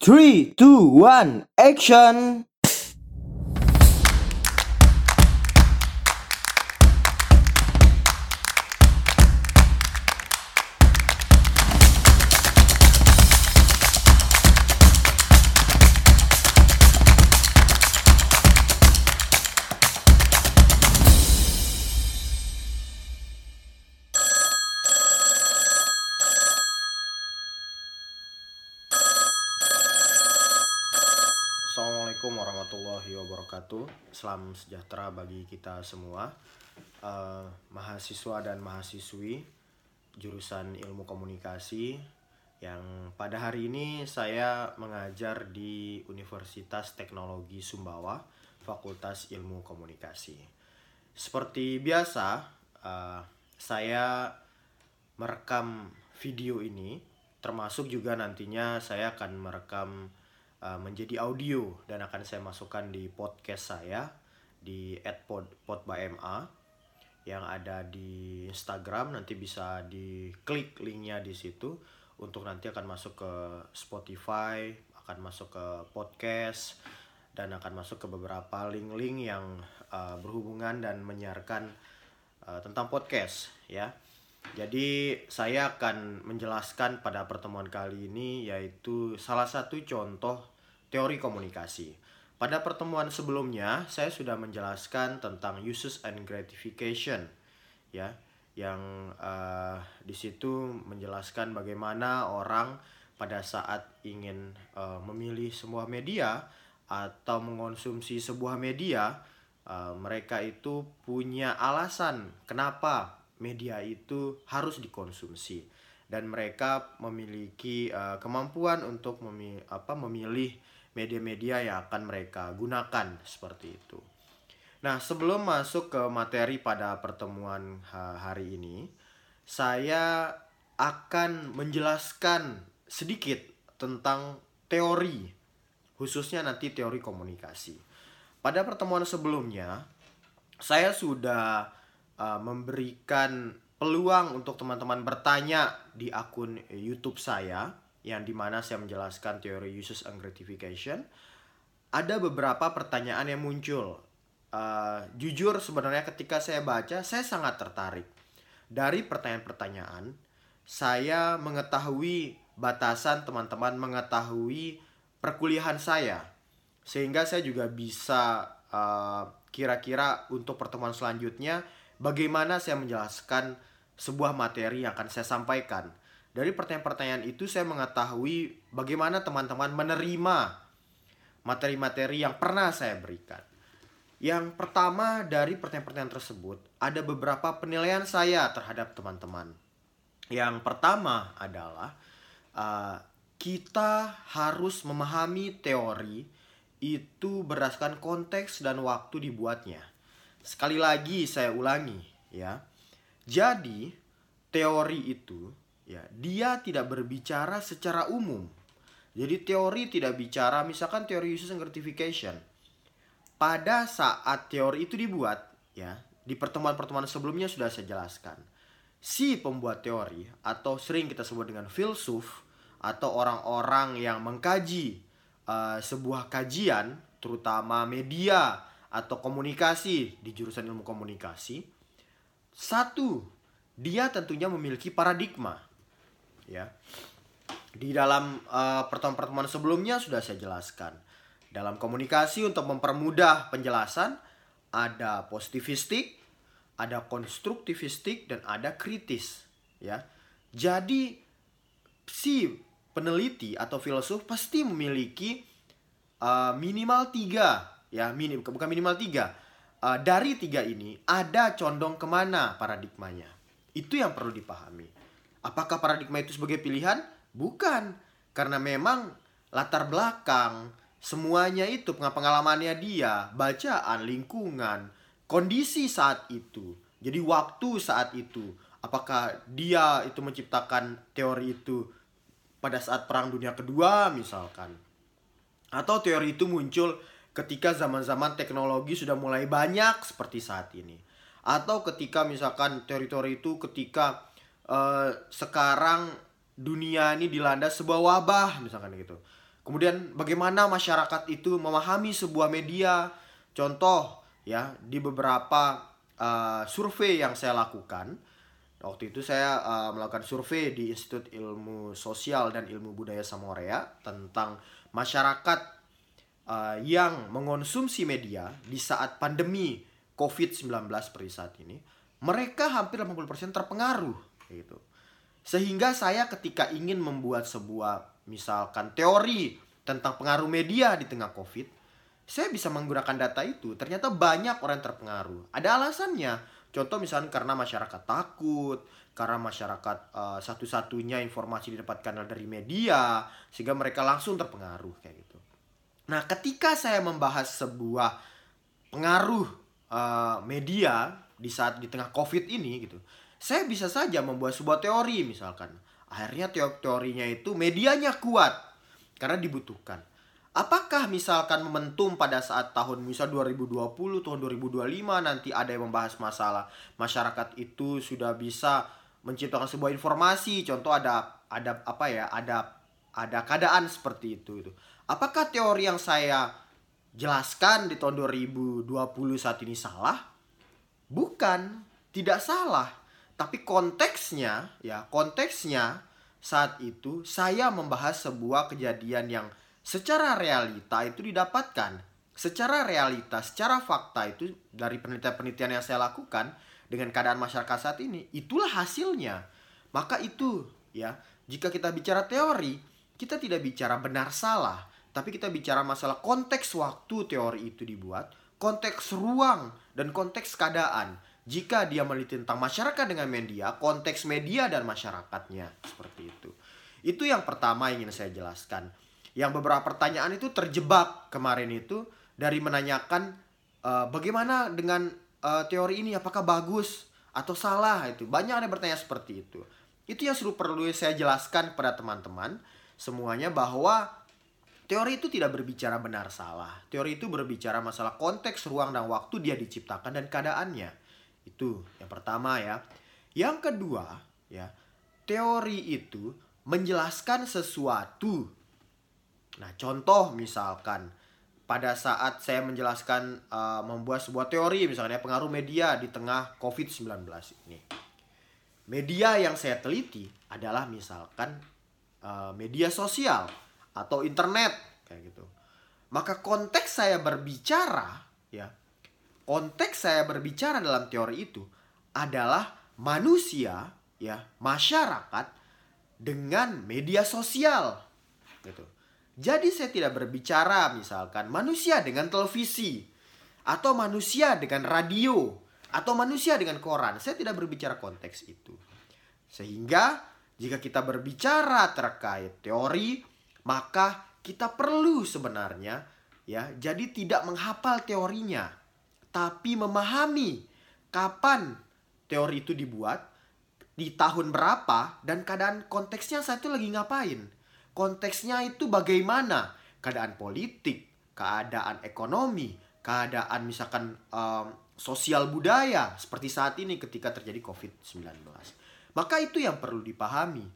Three, two, one, action! Sejahtera bagi kita semua, Eh, mahasiswa dan mahasiswi jurusan ilmu komunikasi yang pada hari ini saya mengajar di Universitas Teknologi Sumbawa, Fakultas Ilmu Komunikasi. Seperti biasa, eh, saya merekam video ini, termasuk juga nantinya saya akan merekam uh, menjadi audio dan akan saya masukkan di podcast saya di @pod_podbyma yang ada di Instagram nanti bisa diklik linknya di situ untuk nanti akan masuk ke Spotify akan masuk ke podcast dan akan masuk ke beberapa link-link yang uh, berhubungan dan menyiarkan uh, tentang podcast ya. Jadi saya akan menjelaskan pada pertemuan kali ini yaitu salah satu contoh teori komunikasi. Pada pertemuan sebelumnya saya sudah menjelaskan tentang uses and gratification ya yang uh, di situ menjelaskan bagaimana orang pada saat ingin uh, memilih sebuah media atau mengonsumsi sebuah media uh, mereka itu punya alasan kenapa media itu harus dikonsumsi. Dan mereka memiliki uh, kemampuan untuk memi apa memilih media-media yang akan mereka gunakan seperti itu. Nah, sebelum masuk ke materi pada pertemuan ha hari ini, saya akan menjelaskan sedikit tentang teori khususnya nanti teori komunikasi. Pada pertemuan sebelumnya, saya sudah uh, memberikan peluang untuk teman-teman bertanya di akun YouTube saya yang di mana saya menjelaskan teori uses and gratification. Ada beberapa pertanyaan yang muncul. Uh, jujur sebenarnya ketika saya baca saya sangat tertarik dari pertanyaan-pertanyaan. Saya mengetahui batasan teman-teman mengetahui perkuliahan saya sehingga saya juga bisa uh, kira-kira untuk pertemuan selanjutnya bagaimana saya menjelaskan sebuah materi yang akan saya sampaikan. Dari pertanyaan-pertanyaan itu saya mengetahui bagaimana teman-teman menerima materi-materi yang pernah saya berikan. Yang pertama dari pertanyaan-pertanyaan tersebut ada beberapa penilaian saya terhadap teman-teman. Yang pertama adalah uh, kita harus memahami teori itu berdasarkan konteks dan waktu dibuatnya. Sekali lagi saya ulangi ya. Jadi teori itu ya dia tidak berbicara secara umum. Jadi teori tidak bicara misalkan teori uses and gratification. Pada saat teori itu dibuat ya di pertemuan-pertemuan sebelumnya sudah saya jelaskan. Si pembuat teori atau sering kita sebut dengan filsuf atau orang-orang yang mengkaji uh, sebuah kajian terutama media atau komunikasi di jurusan ilmu komunikasi satu dia tentunya memiliki paradigma ya. Di dalam uh, pertemuan-pertemuan sebelumnya sudah saya jelaskan. Dalam komunikasi untuk mempermudah penjelasan ada positivistik ada konstruktivistik dan ada kritis ya. Jadi si peneliti atau filsuf pasti memiliki uh, minimal tiga ya minim bukan minimal tiga. Uh, dari tiga ini ada condong ke mana paradigmanya? Itu yang perlu dipahami apakah paradigma itu sebagai pilihan bukan karena memang latar belakang semuanya itu pengalamannya dia bacaan lingkungan kondisi saat itu jadi waktu saat itu apakah dia itu menciptakan teori itu pada saat Perang Dunia Kedua misalkan. Atau teori itu muncul ketika zaman-zaman teknologi sudah mulai banyak seperti saat ini. Atau ketika misalkan teori-teori itu ketika uh, sekarang dunia ini dilanda sebuah wabah misalkan gitu. Kemudian bagaimana masyarakat itu memahami sebuah media. Contoh ya di beberapa uh, survei yang saya lakukan. Waktu itu saya uh, melakukan survei di Institut Ilmu Sosial dan Ilmu Budaya Samorea tentang masyarakat uh, yang mengonsumsi media di saat pandemi COVID-19 seperti saat ini. Mereka hampir 80% terpengaruh gitu. Sehingga saya ketika ingin membuat sebuah misalkan teori tentang pengaruh media di tengah COVID, saya bisa menggunakan data itu. Ternyata banyak orang terpengaruh. Ada alasannya. Contoh misalnya karena masyarakat takut, karena masyarakat uh, satu-satunya informasi didapatkan dari media, sehingga mereka langsung terpengaruh kayak gitu. Nah, ketika saya membahas sebuah pengaruh uh, media di saat di tengah COVID ini gitu, saya bisa saja membuat sebuah teori misalkan Akhirnya teorinya itu medianya kuat karena dibutuhkan. Apakah misalkan momentum pada saat tahun misal 2020, tahun 2025 nanti ada yang membahas masalah masyarakat itu sudah bisa menciptakan sebuah informasi, contoh ada ada apa ya, ada ada keadaan seperti itu itu. Apakah teori yang saya jelaskan di tahun 2020 saat ini salah? Bukan, tidak salah. Tapi konteksnya, ya konteksnya saat itu saya membahas sebuah kejadian yang secara realita itu didapatkan. Secara realita, secara fakta itu dari penelitian-penelitian yang saya lakukan dengan keadaan masyarakat saat ini, itulah hasilnya. Maka itu ya, jika kita bicara teori, kita tidak bicara benar salah, tapi kita bicara masalah konteks waktu teori itu dibuat, konteks ruang dan konteks keadaan jika dia meneliti tentang masyarakat dengan media, konteks media dan masyarakatnya seperti itu. Itu yang pertama ingin saya jelaskan. Yang beberapa pertanyaan itu terjebak kemarin itu dari menanyakan uh, bagaimana dengan uh, teori ini apakah bagus atau salah itu. Banyak yang bertanya seperti itu. Itu yang perlu perlu saya jelaskan kepada teman-teman semuanya bahwa teori itu tidak berbicara benar salah. Teori itu berbicara masalah konteks ruang dan waktu dia diciptakan dan keadaannya. Itu yang pertama ya. Yang kedua ya, teori itu menjelaskan sesuatu. Nah, contoh misalkan pada saat saya menjelaskan uh, membuat sebuah teori misalnya pengaruh media di tengah COVID-19 ini. Media yang saya teliti adalah misalkan uh, media sosial atau internet kayak gitu. Maka konteks saya berbicara ya konteks saya berbicara dalam teori itu adalah manusia ya masyarakat dengan media sosial gitu. Jadi saya tidak berbicara misalkan manusia dengan televisi atau manusia dengan radio atau manusia dengan koran. Saya tidak berbicara konteks itu. Sehingga jika kita berbicara terkait teori, maka kita perlu sebenarnya ya jadi tidak menghafal teorinya tapi memahami kapan teori itu dibuat, di tahun berapa, dan keadaan konteksnya saat itu lagi ngapain. Konteksnya itu bagaimana? Keadaan politik, keadaan ekonomi, keadaan misalkan um, sosial budaya seperti saat ini ketika terjadi COVID-19. Maka itu yang perlu dipahami.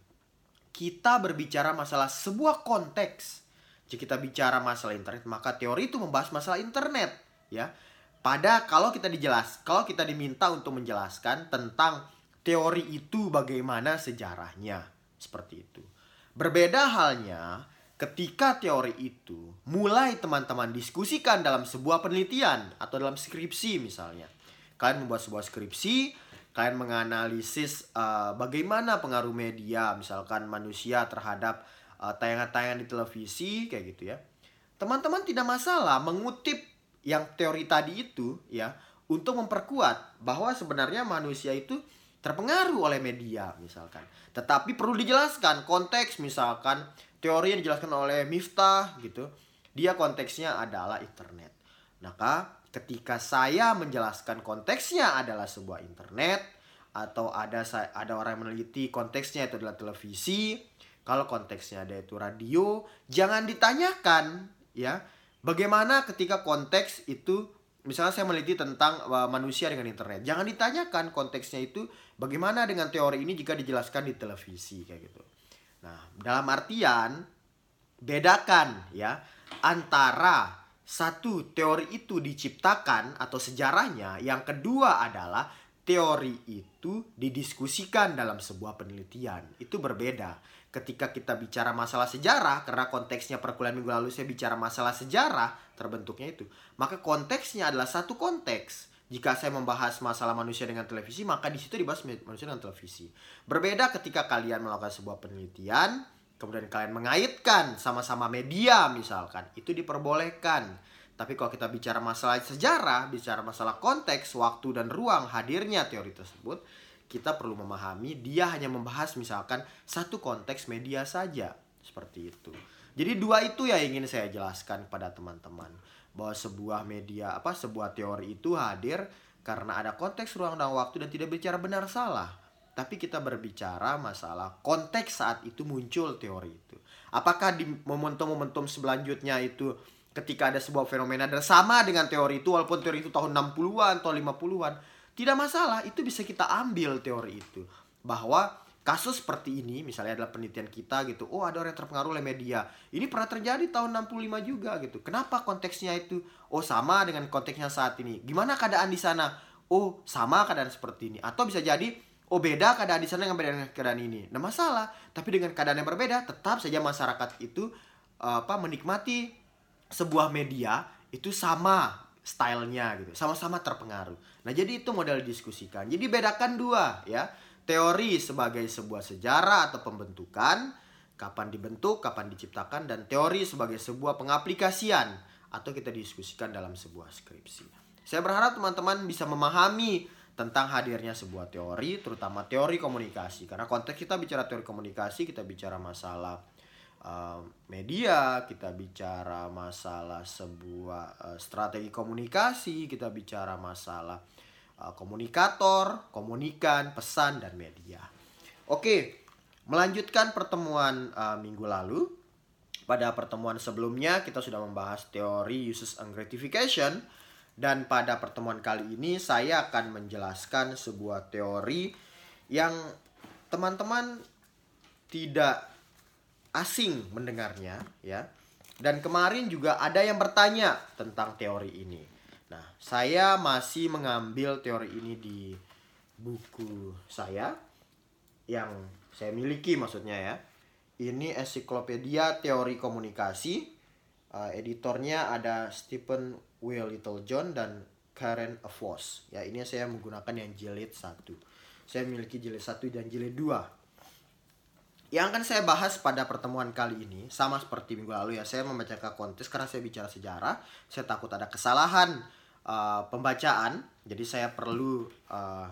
Kita berbicara masalah sebuah konteks. Jika kita bicara masalah internet, maka teori itu membahas masalah internet, ya. Pada kalau kita dijelas, kalau kita diminta untuk menjelaskan tentang teori itu bagaimana sejarahnya, seperti itu. Berbeda halnya ketika teori itu mulai teman-teman diskusikan dalam sebuah penelitian atau dalam skripsi misalnya. Kalian membuat sebuah skripsi, kalian menganalisis uh, bagaimana pengaruh media misalkan manusia terhadap uh, tayangan-tayangan di televisi kayak gitu ya. Teman-teman tidak masalah mengutip yang teori tadi itu ya untuk memperkuat bahwa sebenarnya manusia itu terpengaruh oleh media misalkan. Tetapi perlu dijelaskan konteks misalkan teori yang dijelaskan oleh Miftah gitu. Dia konteksnya adalah internet. Maka ketika saya menjelaskan konteksnya adalah sebuah internet atau ada ada orang yang meneliti konteksnya itu adalah televisi, kalau konteksnya ada itu radio, jangan ditanyakan ya Bagaimana ketika konteks itu misalnya saya meneliti tentang uh, manusia dengan internet. Jangan ditanyakan konteksnya itu bagaimana dengan teori ini jika dijelaskan di televisi kayak gitu. Nah, dalam artian bedakan ya antara satu teori itu diciptakan atau sejarahnya, yang kedua adalah teori itu didiskusikan dalam sebuah penelitian. Itu berbeda. Ketika kita bicara masalah sejarah, karena konteksnya perkuliahan minggu lalu saya bicara masalah sejarah terbentuknya itu, maka konteksnya adalah satu konteks. Jika saya membahas masalah manusia dengan televisi, maka di situ dibahas manusia dengan televisi. Berbeda ketika kalian melakukan sebuah penelitian, kemudian kalian mengaitkan sama-sama media misalkan, itu diperbolehkan. Tapi kalau kita bicara masalah sejarah, bicara masalah konteks, waktu dan ruang hadirnya teori tersebut, kita perlu memahami dia hanya membahas misalkan satu konteks media saja. Seperti itu. Jadi dua itu ya ingin saya jelaskan kepada teman-teman bahwa sebuah media apa sebuah teori itu hadir karena ada konteks ruang dan waktu dan tidak bicara benar salah tapi kita berbicara masalah konteks saat itu muncul teori itu. Apakah di momentum-momentum selanjutnya itu ketika ada sebuah fenomena dan sama dengan teori itu walaupun teori itu tahun 60-an atau 50-an, tidak masalah, itu bisa kita ambil teori itu. Bahwa kasus seperti ini misalnya adalah penelitian kita gitu. Oh, ada orang yang terpengaruh oleh media. Ini pernah terjadi tahun 65 juga gitu. Kenapa konteksnya itu? Oh, sama dengan konteksnya saat ini. Gimana keadaan di sana? Oh, sama keadaan seperti ini. Atau bisa jadi oh beda keadaan di sana dengan beda dengan keadaan ini. Nah masalah, tapi dengan keadaan yang berbeda, tetap saja masyarakat itu apa menikmati sebuah media itu sama stylenya gitu, sama-sama terpengaruh. Nah jadi itu model diskusikan. Jadi bedakan dua ya, teori sebagai sebuah sejarah atau pembentukan, kapan dibentuk, kapan diciptakan, dan teori sebagai sebuah pengaplikasian atau kita diskusikan dalam sebuah skripsi. Saya berharap teman-teman bisa memahami tentang hadirnya sebuah teori, terutama teori komunikasi. Karena konteks kita bicara teori komunikasi, kita bicara masalah uh, media, kita bicara masalah sebuah uh, strategi komunikasi, kita bicara masalah uh, komunikator, komunikan, pesan dan media. Oke, melanjutkan pertemuan minggu lalu. Pada pertemuan sebelumnya kita sudah membahas teori uses and gratification dan pada pertemuan kali ini saya akan menjelaskan sebuah teori yang teman-teman tidak asing mendengarnya ya. Dan kemarin juga ada yang bertanya tentang teori ini. Nah, saya masih mengambil teori ini di buku saya yang saya miliki maksudnya ya. Ini ensiklopedia teori komunikasi. Uh, editornya ada Stephen Will Little John dan Karen Avos. Ya, ini saya menggunakan yang jilid 1. Saya memiliki jilid 1 dan jilid 2. Yang akan saya bahas pada pertemuan kali ini sama seperti minggu lalu ya, saya membacakan konteks karena saya bicara sejarah, saya takut ada kesalahan uh, pembacaan, jadi saya perlu uh,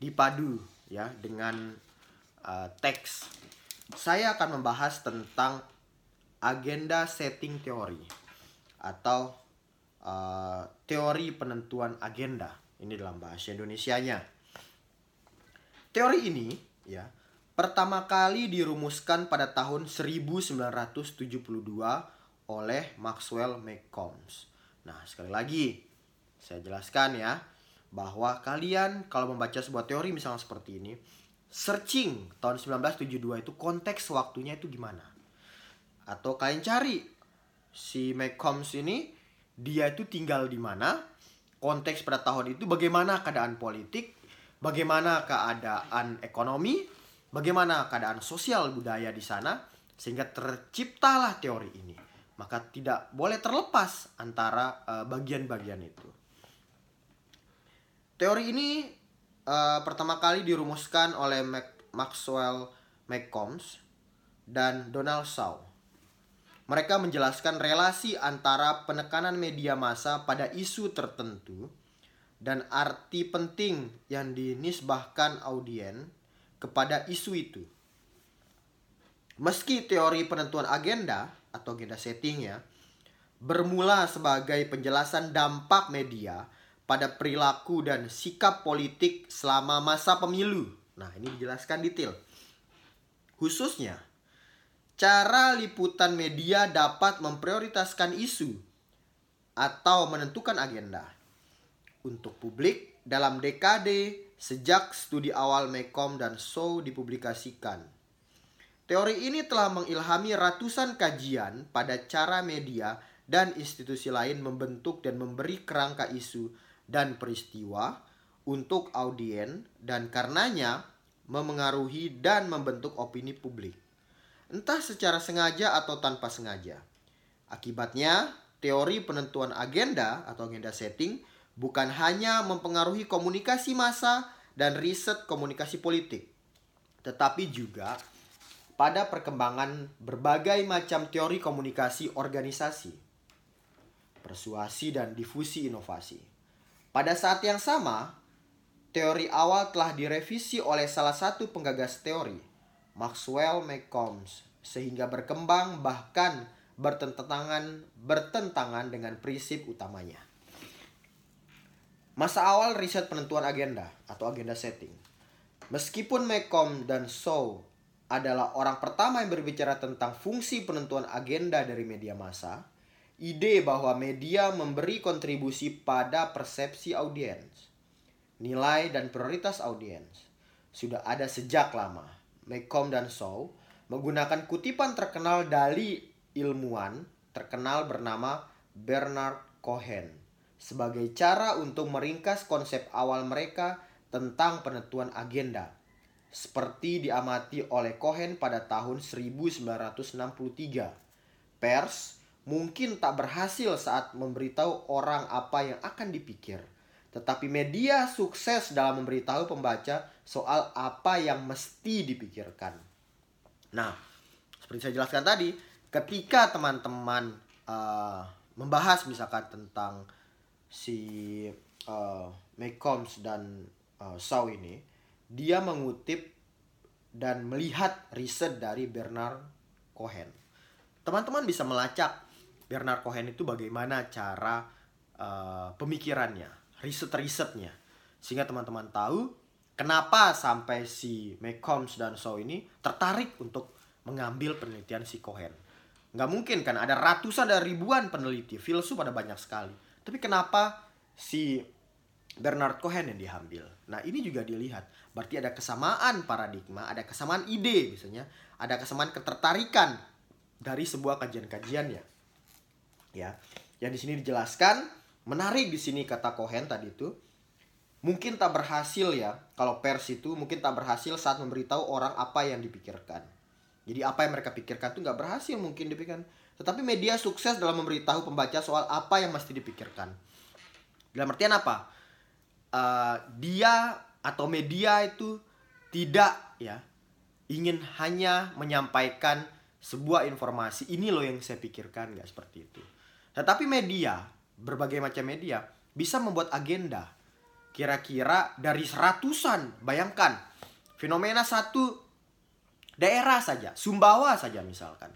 dipadu ya dengan uh, teks. Saya akan membahas tentang agenda setting teori atau uh, teori penentuan agenda. Ini dalam bahasa Indonesianya. Teori ini ya pertama kali dirumuskan pada tahun 1972 oleh Maxwell McCombs. Nah, sekali lagi saya jelaskan ya bahwa kalian kalau membaca sebuah teori misalnya seperti ini, searching tahun 1972 itu konteks waktunya itu gimana? Atau kalian cari si McCombs ini dia itu tinggal di mana, konteks pada tahun itu bagaimana keadaan politik, bagaimana keadaan ekonomi, bagaimana keadaan sosial budaya di sana sehingga terciptalah teori ini. Maka tidak boleh terlepas antara uh, bagian-bagian itu. Teori ini uh, pertama kali dirumuskan oleh Mac Maxwell McCombs dan Donald Shaw mereka menjelaskan relasi antara penekanan media massa pada isu tertentu dan arti penting yang dinisbahkan audien kepada isu itu. Meski teori penentuan agenda atau agenda settingnya bermula sebagai penjelasan dampak media pada perilaku dan sikap politik selama masa pemilu. Nah, ini dijelaskan detail. Khususnya cara liputan media dapat memprioritaskan isu atau menentukan agenda untuk publik dalam dekade sejak studi awal Mekom dan Shaw dipublikasikan. Teori ini telah mengilhami ratusan kajian pada cara media dan institusi lain membentuk dan memberi kerangka isu dan peristiwa untuk audien dan karenanya memengaruhi dan membentuk opini publik. Entah secara sengaja atau tanpa sengaja. Akibatnya, teori penentuan agenda atau agenda setting bukan hanya mempengaruhi komunikasi massa dan riset komunikasi politik, tetapi juga pada perkembangan berbagai macam teori komunikasi organisasi, persuasi dan difusi inovasi. Pada saat yang sama, teori awal telah direvisi oleh salah satu penggagas teori, Maxwell McCombs, sehingga berkembang bahkan bertentangan bertentangan dengan prinsip utamanya. Masa awal riset penentuan agenda atau agenda setting. Meskipun McComb dan Shaw adalah orang pertama yang berbicara tentang fungsi penentuan agenda dari media massa, ide bahwa media memberi kontribusi pada persepsi audiens, nilai dan prioritas audiens sudah ada sejak lama. McComb dan Shaw menggunakan kutipan terkenal dari ilmuwan terkenal bernama Bernard Cohen sebagai cara untuk meringkas konsep awal mereka tentang penentuan agenda seperti diamati oleh Cohen pada tahun 1963. Pers mungkin tak berhasil saat memberitahu orang apa yang akan dipikir, tetapi media sukses dalam memberitahu pembaca soal apa yang mesti dipikirkan. Nah, seperti saya jelaskan tadi, ketika teman-teman uh, membahas misalkan tentang si uh, McCombs dan uh, Shaw ini, dia mengutip dan melihat riset dari Bernard Cohen. Teman-teman bisa melacak Bernard Cohen itu bagaimana cara uh, pemikirannya, riset-risetnya. Sehingga teman-teman tahu kenapa sampai si McCombs dan Shaw ini tertarik untuk mengambil penelitian si Cohen. Nggak mungkin kan, ada ratusan dan ribuan peneliti, filsuf ada banyak sekali. Tapi kenapa si Bernard Cohen yang diambil. Nah, ini juga dilihat. Berarti ada kesamaan paradigma, ada kesamaan ide misalnya, ada kesamaan ketertarikan dari sebuah kajian-kajiannya. Ya. Yang di sini dijelaskan, menarik di sini kata Cohen tadi itu, mungkin tak berhasil ya, kalau pers itu mungkin tak berhasil saat memberitahu orang apa yang dipikirkan. Jadi apa yang mereka pikirkan itu nggak berhasil mungkin dipikirkan. Tetapi media sukses dalam memberitahu pembaca soal apa yang mesti dipikirkan. Dalam artian apa? uh, dia atau media itu tidak ya ingin hanya menyampaikan sebuah informasi. Ini loh yang saya pikirkan nggak seperti itu. Tetapi media berbagai macam media bisa membuat agenda. Kira-kira dari seratusan bayangkan. Fenomena satu daerah saja Sumbawa saja misalkan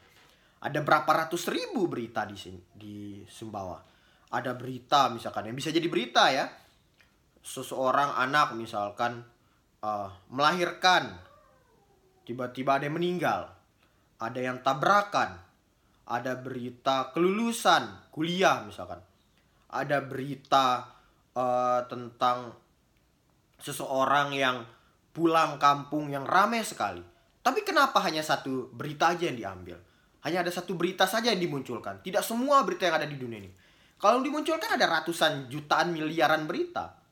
ada berapa ratus ribu berita di sini di Sumbawa. Ada berita misalkan yang bisa jadi berita ya. Seseorang anak misalkan uh, melahirkan. Tiba-tiba ada yang meninggal. Ada yang tabrakan. Ada berita kelulusan kuliah misalkan. Ada berita uh, tentang seseorang yang pulang kampung yang ramai sekali. Tapi kenapa hanya satu berita aja yang diambil hanya ada satu berita saja yang dimunculkan tidak semua berita yang ada di dunia ini kalau dimunculkan ada ratusan jutaan miliaran berita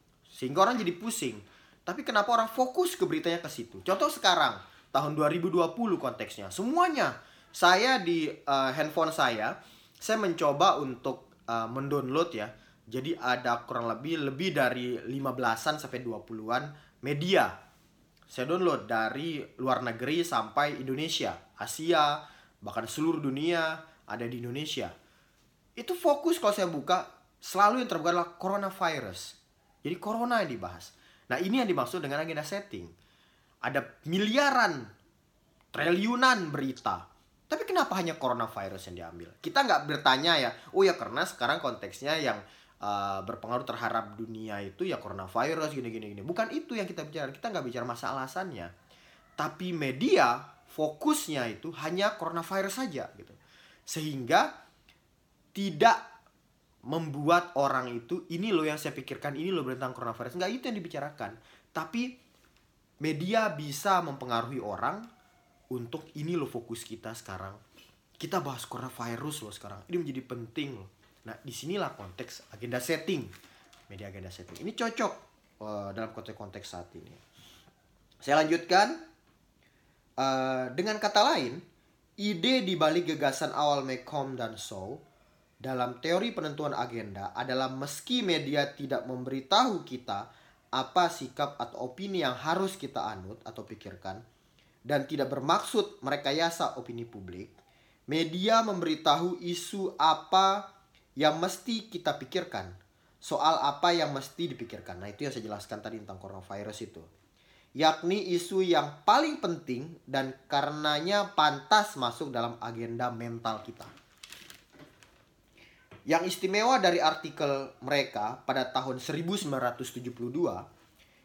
sehingga orang jadi pusing. Tapi kenapa orang fokus ke beritanya ke situ? Contoh sekarang, tahun 2020 konteksnya. Semuanya saya di uh, handphone saya, saya mencoba untuk uh, mendownload ya. Jadi ada kurang lebih lebih dari 15-an sampai 20-an media. Saya download dari luar negeri sampai Indonesia, Asia, bahkan seluruh dunia ada di Indonesia. Itu fokus kalau saya buka selalu yang terbuka adalah coronavirus jadi corona yang dibahas. Nah ini yang dimaksud dengan agenda setting. Ada miliaran, triliunan berita. Tapi kenapa hanya coronavirus yang diambil? Kita nggak bertanya ya, oh ya karena sekarang konteksnya yang uh, berpengaruh terhadap dunia itu ya coronavirus gini-gini gini. Bukan itu yang kita bicara. Kita nggak bicara masalah alasannya. Tapi media fokusnya itu hanya coronavirus saja gitu. Sehingga tidak membuat orang itu ini loh yang saya pikirkan ini loh tentang coronavirus nggak itu yang dibicarakan tapi media bisa mempengaruhi orang untuk ini loh fokus kita sekarang. Kita bahas coronavirus loh sekarang. Ini menjadi penting loh. Nah, di sinilah konteks agenda setting. Media agenda setting. Ini cocok uh, dalam konteks-konteks saat ini. Saya lanjutkan. Uh, dengan kata lain, ide di balik gagasan awal Macomb dan Shaw dalam teori penentuan agenda adalah meski media tidak memberitahu kita apa sikap atau opini yang harus kita anut atau pikirkan dan tidak bermaksud merekayasa opini publik, media memberitahu isu apa yang mesti kita pikirkan, soal apa yang mesti dipikirkan. Nah, itu yang saya jelaskan tadi tentang coronavirus itu yakni isu yang paling penting dan karenanya pantas masuk dalam agenda mental kita. Yang istimewa dari artikel mereka pada tahun 1972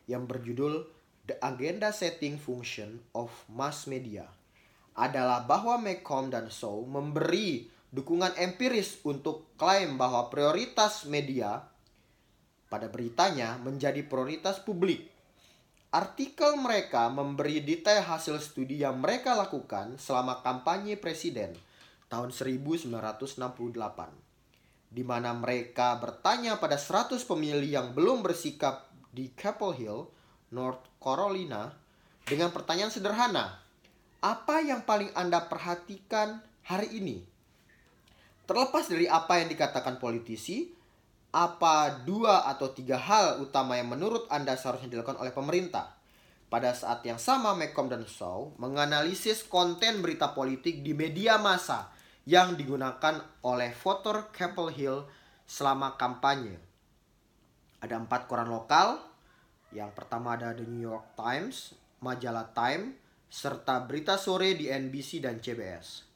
yang berjudul The Agenda Setting Function of Mass Media adalah bahwa Macomb dan Shaw memberi dukungan empiris untuk klaim bahwa prioritas media pada beritanya menjadi prioritas publik Artikel mereka memberi detail hasil studi yang mereka lakukan selama kampanye presiden tahun 1968 di mana mereka bertanya pada 100 pemilih yang belum bersikap di Chapel Hill, North Carolina dengan pertanyaan sederhana. Apa yang paling Anda perhatikan hari ini? Terlepas dari apa yang dikatakan politisi, apa dua atau tiga hal utama yang menurut Anda seharusnya dilakukan oleh pemerintah? Pada saat yang sama, Macomb dan Shaw menganalisis konten berita politik di media massa yang digunakan oleh voter Capitol Hill selama kampanye. Ada empat koran lokal. Yang pertama ada The New York Times, majalah Time, serta berita sore di NBC dan CBS.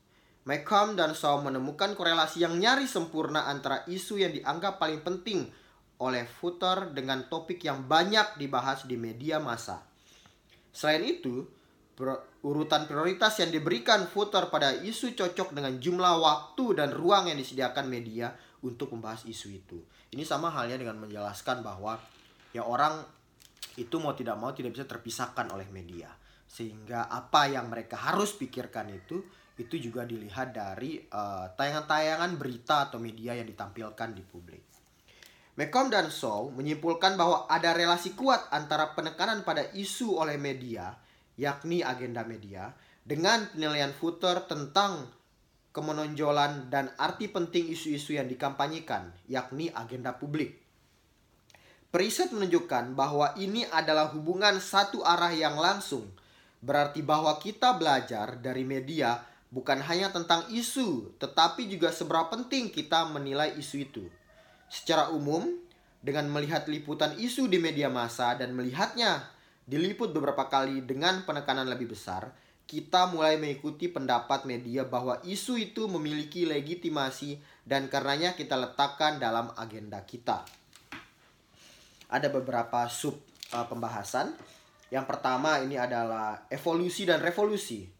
Macomb dan Shaw menemukan korelasi yang nyaris sempurna antara isu yang dianggap paling penting oleh voter dengan topik yang banyak dibahas di media massa. Selain itu, urutan prioritas yang diberikan voter pada isu cocok dengan jumlah waktu dan ruang yang disediakan media untuk membahas isu itu. Ini sama halnya dengan menjelaskan bahwa ya orang itu mau tidak mau tidak bisa terpisahkan oleh media. Sehingga apa yang mereka harus pikirkan itu itu juga dilihat dari eh, tayangan-tayangan uh, berita atau media yang ditampilkan di publik. Macomb dan Shaw menyimpulkan bahwa ada relasi kuat antara penekanan pada isu oleh media, yakni agenda media, dengan penilaian footer tentang kemenonjolan dan arti penting isu-isu yang dikampanyekan, yakni agenda publik. Periset menunjukkan bahwa ini adalah hubungan satu arah yang langsung, berarti bahwa kita belajar dari media bukan hanya tentang isu, tetapi juga seberapa penting kita menilai isu itu. Secara umum, dengan melihat liputan isu di media massa dan melihatnya diliput beberapa kali dengan penekanan lebih besar, kita mulai mengikuti pendapat media bahwa isu itu memiliki legitimasi dan karenanya kita letakkan dalam agenda kita. Ada beberapa sub uh, pembahasan. Yang pertama ini adalah evolusi dan revolusi.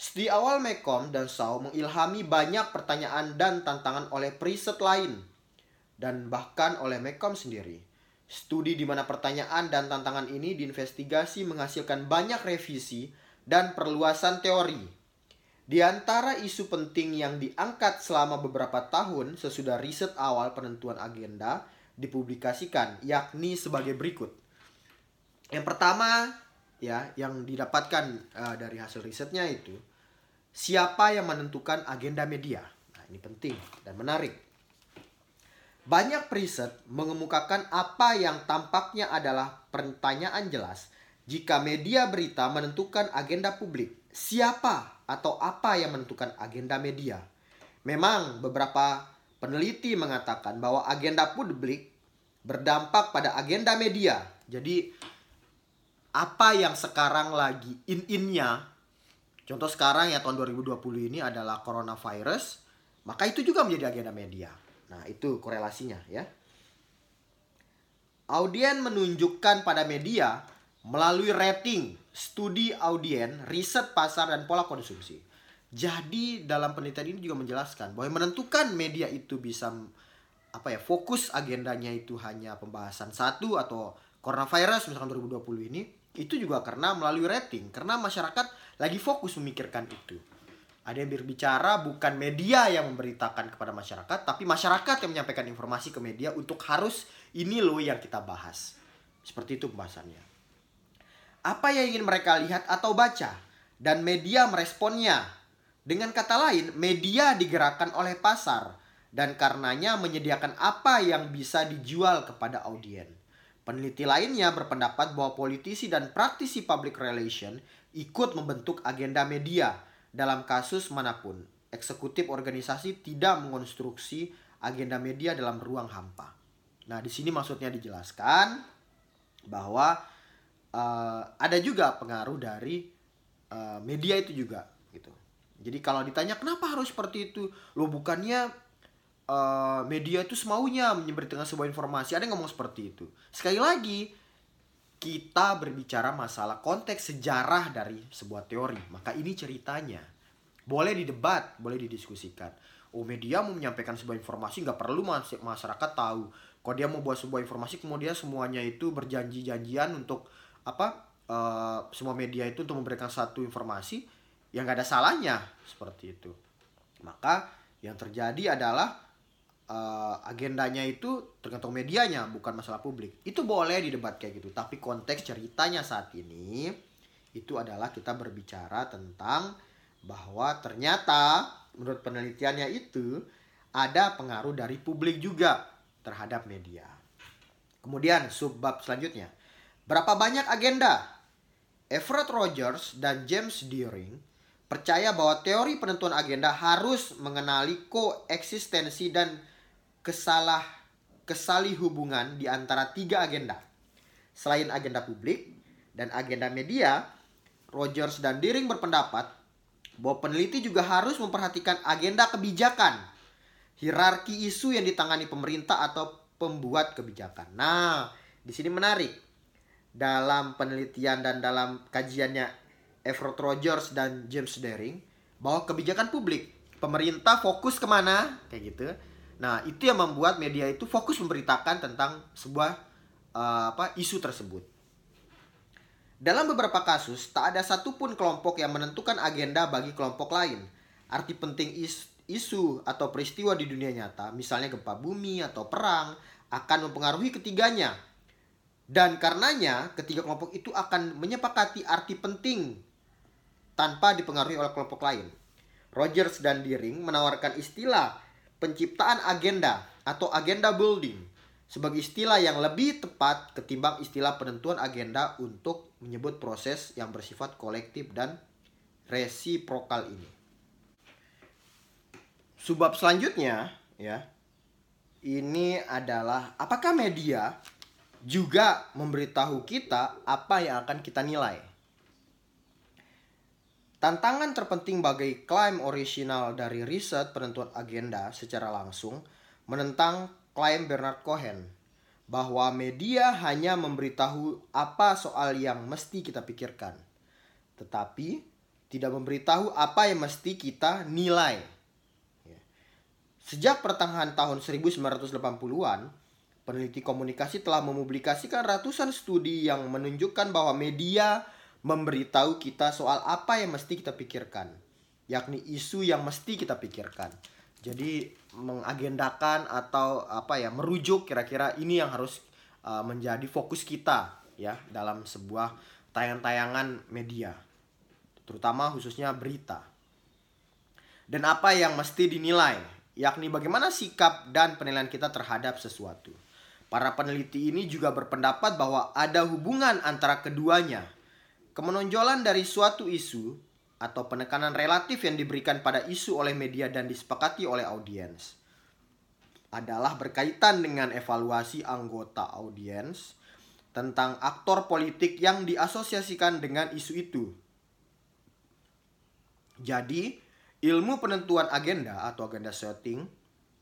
Di awal Mekom dan Shaw mengilhami banyak pertanyaan dan tantangan oleh preset lain dan bahkan oleh Mekom sendiri. Studi di mana pertanyaan dan tantangan ini diinvestigasi menghasilkan banyak revisi dan perluasan teori. Di antara isu penting yang diangkat selama beberapa tahun sesudah riset awal penentuan agenda dipublikasikan, yakni sebagai berikut. Yang pertama, ya, yang didapatkan uh, dari hasil risetnya itu siapa yang menentukan agenda media. Nah, ini penting dan menarik. Banyak preset mengemukakan apa yang tampaknya adalah pertanyaan jelas jika media berita menentukan agenda publik. Siapa atau apa yang menentukan agenda media? Memang beberapa peneliti mengatakan bahwa agenda publik berdampak pada agenda media. Jadi apa yang sekarang lagi in-innya Contoh sekarang ya tahun 2020 ini adalah coronavirus, maka itu juga menjadi agenda media. Nah, itu korelasinya ya. Audien menunjukkan pada media melalui rating, studi audien, riset pasar dan pola konsumsi. Jadi dalam penelitian ini juga menjelaskan bahwa menentukan media itu bisa apa ya fokus agendanya itu hanya pembahasan satu atau coronavirus misalkan 2020 ini Itu juga karena melalui rating, karena masyarakat lagi fokus memikirkan itu. Ada yang berbicara bukan media yang memberitakan kepada masyarakat, tapi masyarakat yang menyampaikan informasi ke media untuk harus ini loh yang kita bahas. Seperti itu pembahasannya. Apa yang ingin mereka lihat atau baca dan media meresponnya. Dengan kata lain, media digerakkan oleh pasar dan karenanya menyediakan apa yang bisa dijual kepada audien. Peneliti lainnya berpendapat bahwa politisi dan praktisi public relation ikut membentuk agenda media dalam kasus mana pun. Eksekutif organisasi tidak mengonstruksi agenda media dalam ruang hampa. Nah, di sini maksudnya dijelaskan bahwa uh, ada juga pengaruh dari uh, media itu juga gitu. Jadi kalau ditanya kenapa harus seperti itu, lo bukannya uh, media itu semaunya menyebarkan sebuah informasi. Ada yang ngomong seperti itu. Sekali lagi, kita berbicara masalah konteks sejarah dari sebuah teori. Maka ini ceritanya. Boleh didebat, boleh didiskusikan. Oh media mau menyampaikan sebuah informasi nggak perlu masyarakat tahu. Kalau dia mau buat sebuah informasi kemudian semuanya itu berjanji-janjian untuk apa? Uh, semua media itu untuk memberikan satu informasi yang nggak ada salahnya seperti itu. Maka yang terjadi adalah uh, agendanya itu tergantung medianya bukan masalah publik. Itu boleh didebat kayak gitu tapi konteks ceritanya saat ini itu adalah kita berbicara tentang bahwa ternyata menurut penelitiannya itu ada pengaruh dari publik juga terhadap media. Kemudian subbab selanjutnya. Berapa banyak agenda? Everett Rogers dan James Deering percaya bahwa teori penentuan agenda harus mengenali koeksistensi dan kesalah kesali hubungan di antara tiga agenda. Selain agenda publik dan agenda media, Rogers dan Deering berpendapat bahwa peneliti juga harus memperhatikan agenda kebijakan, hierarki isu yang ditangani pemerintah atau pembuat kebijakan. Nah, di sini menarik. Dalam penelitian dan dalam kajiannya Everett Rogers dan James Deering bahwa kebijakan publik pemerintah fokus ke mana kayak gitu Nah, itu yang membuat media itu fokus memberitakan tentang sebuah uh, apa isu tersebut. Dalam beberapa kasus, tak ada satupun kelompok yang menentukan agenda bagi kelompok lain. Arti penting is, isu atau peristiwa di dunia nyata, misalnya gempa bumi atau perang, akan mempengaruhi ketiganya. Dan karenanya, ketiga kelompok itu akan menyepakati arti penting tanpa dipengaruhi oleh kelompok lain. Rogers dan Deering menawarkan istilah penciptaan agenda atau agenda building sebagai istilah yang lebih tepat ketimbang istilah penentuan agenda untuk menyebut proses yang bersifat kolektif dan resiprokal ini. Subab selanjutnya ya. Ini adalah apakah media juga memberitahu kita apa yang akan kita nilai. Tantangan terpenting bagi klaim original dari riset penentuan agenda secara langsung menentang klaim Bernard Cohen bahwa media hanya memberitahu apa soal yang mesti kita pikirkan, tetapi tidak memberitahu apa yang mesti kita nilai. Sejak pertengahan tahun 1980-an, peneliti komunikasi telah mempublikasikan ratusan studi yang menunjukkan bahwa media memberitahu kita soal apa yang mesti kita pikirkan, yakni isu yang mesti kita pikirkan. Jadi mengagendakan atau apa ya merujuk kira-kira ini yang harus uh, menjadi fokus kita ya dalam sebuah tayangan-tayangan media, terutama khususnya berita. Dan apa yang mesti dinilai, yakni bagaimana sikap dan penilaian kita terhadap sesuatu. Para peneliti ini juga berpendapat bahwa ada hubungan antara keduanya Kemenonjolan dari suatu isu atau penekanan relatif yang diberikan pada isu oleh media dan disepakati oleh audiens adalah berkaitan dengan evaluasi anggota audiens tentang aktor politik yang diasosiasikan dengan isu itu. Jadi, ilmu penentuan agenda atau agenda setting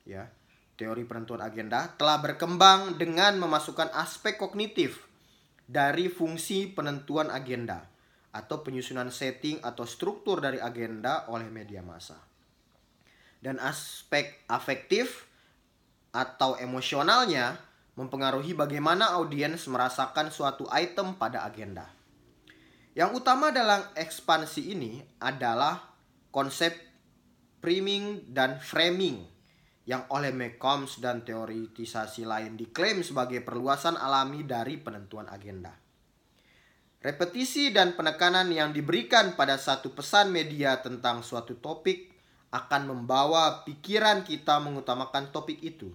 ya, teori penentuan agenda telah berkembang dengan memasukkan aspek kognitif dari fungsi penentuan agenda atau penyusunan setting atau struktur dari agenda oleh media massa. Dan aspek afektif atau emosionalnya mempengaruhi bagaimana audiens merasakan suatu item pada agenda. Yang utama dalam ekspansi ini adalah konsep priming dan framing yang oleh McCombs dan teoritisasi lain diklaim sebagai perluasan alami dari penentuan agenda. Repetisi dan penekanan yang diberikan pada satu pesan media tentang suatu topik akan membawa pikiran kita mengutamakan topik itu.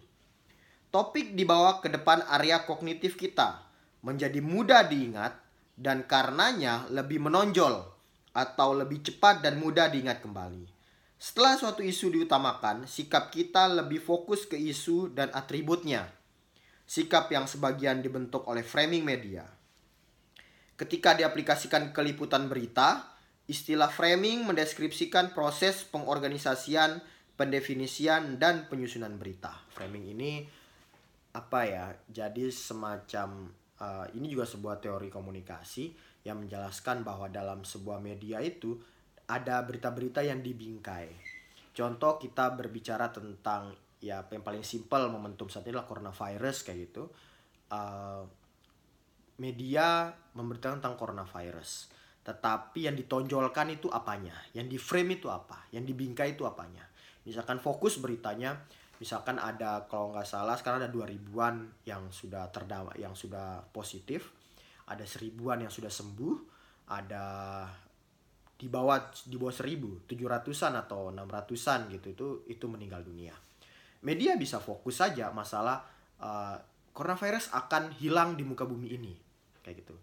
Topik dibawa ke depan area kognitif kita, menjadi mudah diingat dan karenanya lebih menonjol atau lebih cepat dan mudah diingat kembali. Setelah suatu isu diutamakan, sikap kita lebih fokus ke isu dan atributnya. Sikap yang sebagian dibentuk oleh framing media. Ketika diaplikasikan ke liputan berita, istilah framing mendeskripsikan proses pengorganisasian, pendefinisian, dan penyusunan berita. Framing ini apa ya? Jadi semacam uh, ini juga sebuah teori komunikasi yang menjelaskan bahwa dalam sebuah media itu ada berita-berita yang dibingkai. Contoh kita berbicara tentang ya yang paling simpel momentum saat ini adalah coronavirus kayak gitu. Uh, media memberitakan tentang coronavirus. Tetapi yang ditonjolkan itu apanya? Yang di frame itu apa? Yang dibingkai itu apanya? Misalkan fokus beritanya misalkan ada kalau nggak salah sekarang ada dua ribuan yang sudah terdampak yang sudah positif ada seribuan yang sudah sembuh ada di bawah di bawah seribu tujuh ratusan atau enam ratusan gitu itu itu meninggal dunia. Media bisa fokus saja masalah uh, coronavirus akan hilang di muka bumi ini. Kayak gitu.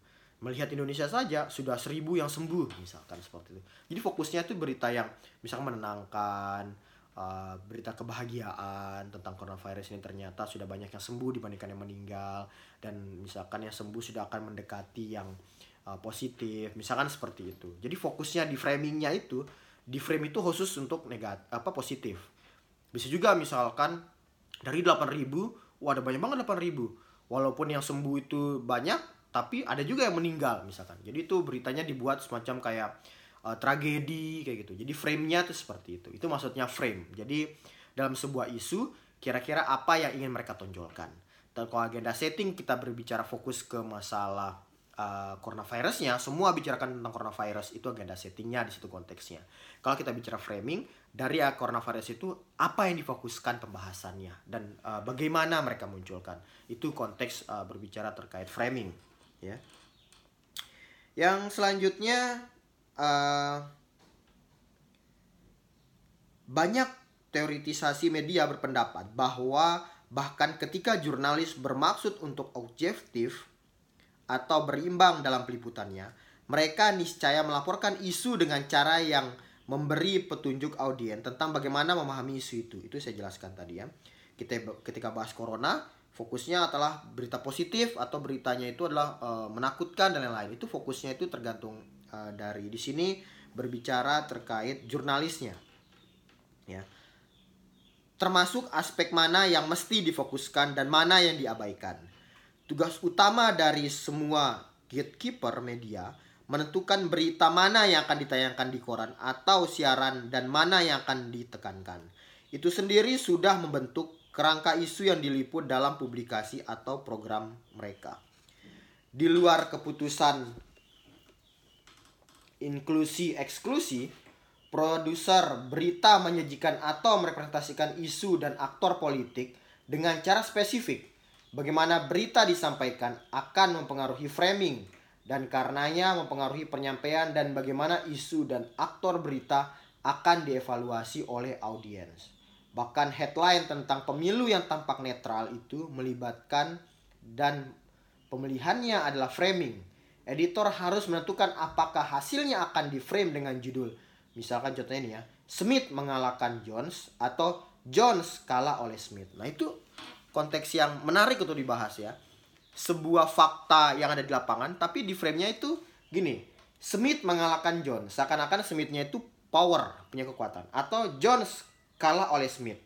Melihat Indonesia saja sudah seribu yang sembuh misalkan seperti itu. Jadi fokusnya itu berita yang misalkan menenangkan uh, berita kebahagiaan tentang coronavirus ini ternyata sudah banyak yang sembuh dibandingkan yang meninggal dan misalkan yang sembuh sudah akan mendekati yang uh, positif misalkan seperti itu jadi fokusnya di framingnya itu di frame itu khusus untuk negatif apa positif bisa juga misalkan dari 8000 wah ada banyak banget 8000 walaupun yang sembuh itu banyak tapi ada juga yang meninggal misalkan jadi itu beritanya dibuat semacam kayak uh, tragedi kayak gitu. Jadi frame-nya tuh seperti itu. Itu maksudnya frame. Jadi dalam sebuah isu kira-kira apa yang ingin mereka tonjolkan. Dan kalau agenda setting kita berbicara fokus ke masalah uh, coronavirusnya, semua bicarakan tentang coronavirus itu agenda settingnya di situ konteksnya. Kalau kita bicara framing dari uh, coronavirus itu apa yang difokuskan pembahasannya dan uh, bagaimana mereka munculkan itu konteks uh, berbicara terkait framing, ya. Yang selanjutnya uh, banyak teoritisasi media berpendapat bahwa bahkan ketika jurnalis bermaksud untuk objektif atau berimbang dalam peliputannya, mereka niscaya melaporkan isu dengan cara yang memberi petunjuk audiens tentang bagaimana memahami isu itu. Itu saya jelaskan tadi ya. Kita ketika bahas corona, fokusnya adalah berita positif atau beritanya itu adalah e, menakutkan dan lain-lain. Itu fokusnya itu tergantung uh, dari di sini berbicara terkait jurnalisnya. Ya. Termasuk aspek mana yang mesti difokuskan dan mana yang diabaikan. Tugas utama dari semua gatekeeper media menentukan berita mana yang akan ditayangkan di koran atau siaran dan mana yang akan ditekankan. Itu sendiri sudah membentuk kerangka isu yang diliput dalam publikasi atau program mereka. Di luar keputusan inklusi eksklusi, produser berita menyajikan atau merepresentasikan isu dan aktor politik dengan cara spesifik. Bagaimana berita disampaikan akan mempengaruhi framing dan karenanya mempengaruhi penyampaian dan bagaimana isu dan aktor berita akan dievaluasi oleh audiens. Bahkan headline tentang pemilu yang tampak netral itu melibatkan dan pemilihannya adalah framing editor harus menentukan apakah hasilnya akan di frame dengan judul. Misalkan contohnya ini ya, Smith mengalahkan Jones atau Jones kalah oleh Smith. Nah itu konteks yang menarik untuk dibahas ya. Sebuah fakta yang ada di lapangan, tapi di frame-nya itu gini, Smith mengalahkan Jones. Seakan-akan Smith-nya itu power, punya kekuatan. Atau Jones kalah oleh Smith.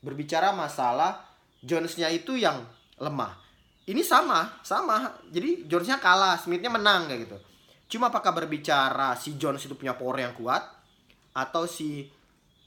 Berbicara masalah Jones-nya itu yang lemah ini sama sama jadi Jonesnya kalah Smithnya menang kayak gitu cuma apakah berbicara si Jones itu punya power yang kuat atau si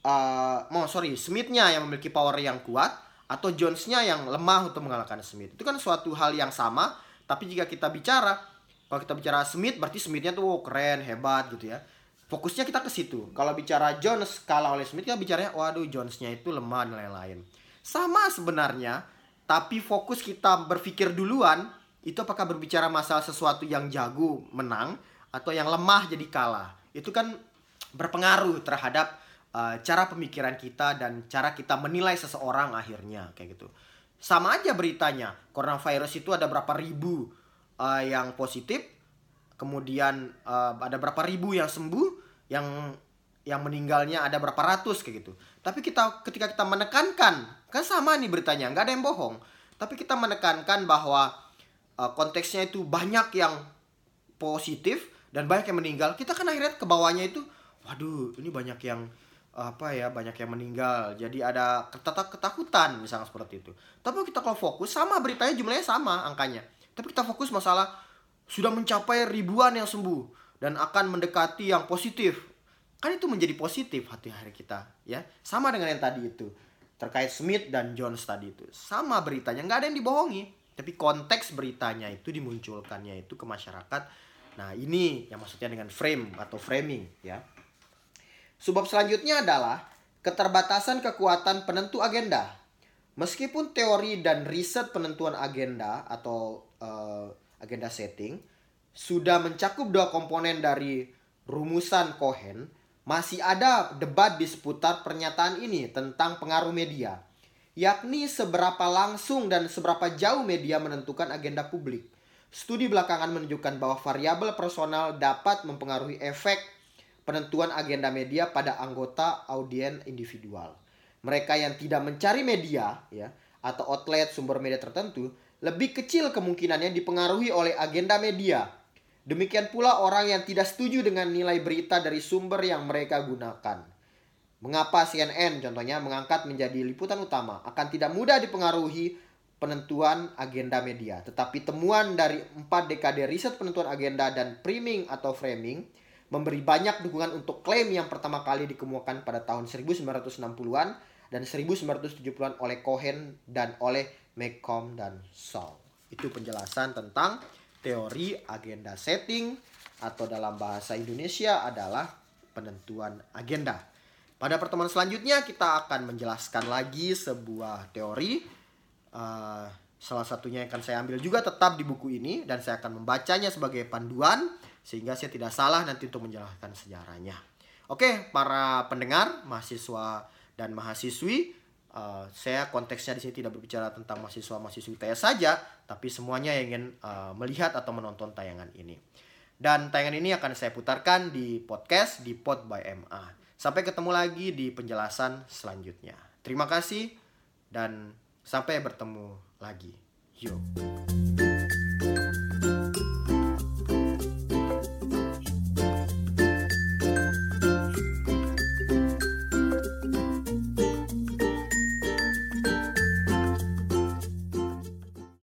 uh, oh sorry Smithnya yang memiliki power yang kuat atau Jonesnya yang lemah untuk mengalahkan Smith itu kan suatu hal yang sama tapi jika kita bicara Kalau kita bicara Smith berarti Smithnya tuh oh, keren, hebat gitu ya. Fokusnya kita ke situ. Kalau bicara Jones kalah oleh Smith kita bicaranya waduh Jonesnya itu lemah dan lain-lain. Sama sebenarnya, tapi fokus kita berpikir duluan itu apakah berbicara masalah sesuatu yang jago menang atau yang lemah jadi kalah. Itu kan berpengaruh terhadap uh, cara pemikiran kita dan cara kita menilai seseorang akhirnya kayak gitu. Sama aja beritanya. Coronavirus itu ada berapa ribu uh, yang positif, kemudian uh, ada berapa ribu yang sembuh, yang yang meninggalnya ada berapa ratus kayak gitu. Tapi kita ketika kita menekankan, kan sama nih beritanya, nggak ada yang bohong. Tapi kita menekankan bahwa uh, konteksnya itu banyak yang positif dan banyak yang meninggal. Kita kan akhirnya ke bawahnya itu, waduh, ini banyak yang apa ya banyak yang meninggal. Jadi ada ketakutan misalnya seperti itu. Tapi kita kalau fokus sama beritanya jumlahnya sama angkanya. Tapi kita fokus masalah sudah mencapai ribuan yang sembuh dan akan mendekati yang positif. Kan itu menjadi positif hati hari kita ya. Sama dengan yang tadi itu terkait Smith dan Jones tadi itu. Sama beritanya nggak ada yang dibohongi. Tapi konteks beritanya itu dimunculkannya itu ke masyarakat. Nah ini yang maksudnya dengan frame atau framing ya Sebab selanjutnya adalah keterbatasan kekuatan penentu agenda. Meskipun teori dan riset penentuan agenda atau uh, agenda setting sudah mencakup dua komponen dari rumusan Cohen, masih ada debat di seputar pernyataan ini tentang pengaruh media, yakni seberapa langsung dan seberapa jauh media menentukan agenda publik. Studi belakangan menunjukkan bahwa variabel personal dapat mempengaruhi efek penentuan agenda media pada anggota audien individual. Mereka yang tidak mencari media ya atau outlet sumber media tertentu lebih kecil kemungkinannya dipengaruhi oleh agenda media. Demikian pula orang yang tidak setuju dengan nilai berita dari sumber yang mereka gunakan. Mengapa CNN contohnya mengangkat menjadi liputan utama akan tidak mudah dipengaruhi penentuan agenda media. Tetapi temuan dari empat dekade riset penentuan agenda dan priming atau framing memberi banyak dukungan untuk klaim yang pertama kali dikemukakan pada tahun 1960-an dan 1970-an oleh Cohen dan oleh McComb dan Saul. Itu penjelasan tentang teori agenda setting atau dalam bahasa Indonesia adalah penentuan agenda. Pada pertemuan selanjutnya kita akan menjelaskan lagi sebuah teori uh, salah satunya yang akan saya ambil juga tetap di buku ini dan saya akan membacanya sebagai panduan sehingga saya tidak salah nanti untuk menjelaskan sejarahnya. Oke, para pendengar, mahasiswa dan mahasiswi, uh, saya konteksnya di sini tidak berbicara tentang mahasiswa-mahasiswi TS saja, tapi semuanya yang ingin uh, melihat atau menonton tayangan ini. Dan tayangan ini akan saya putarkan di podcast di Pod by MA. Sampai ketemu lagi di penjelasan selanjutnya. Terima kasih dan sampai bertemu lagi. Yo.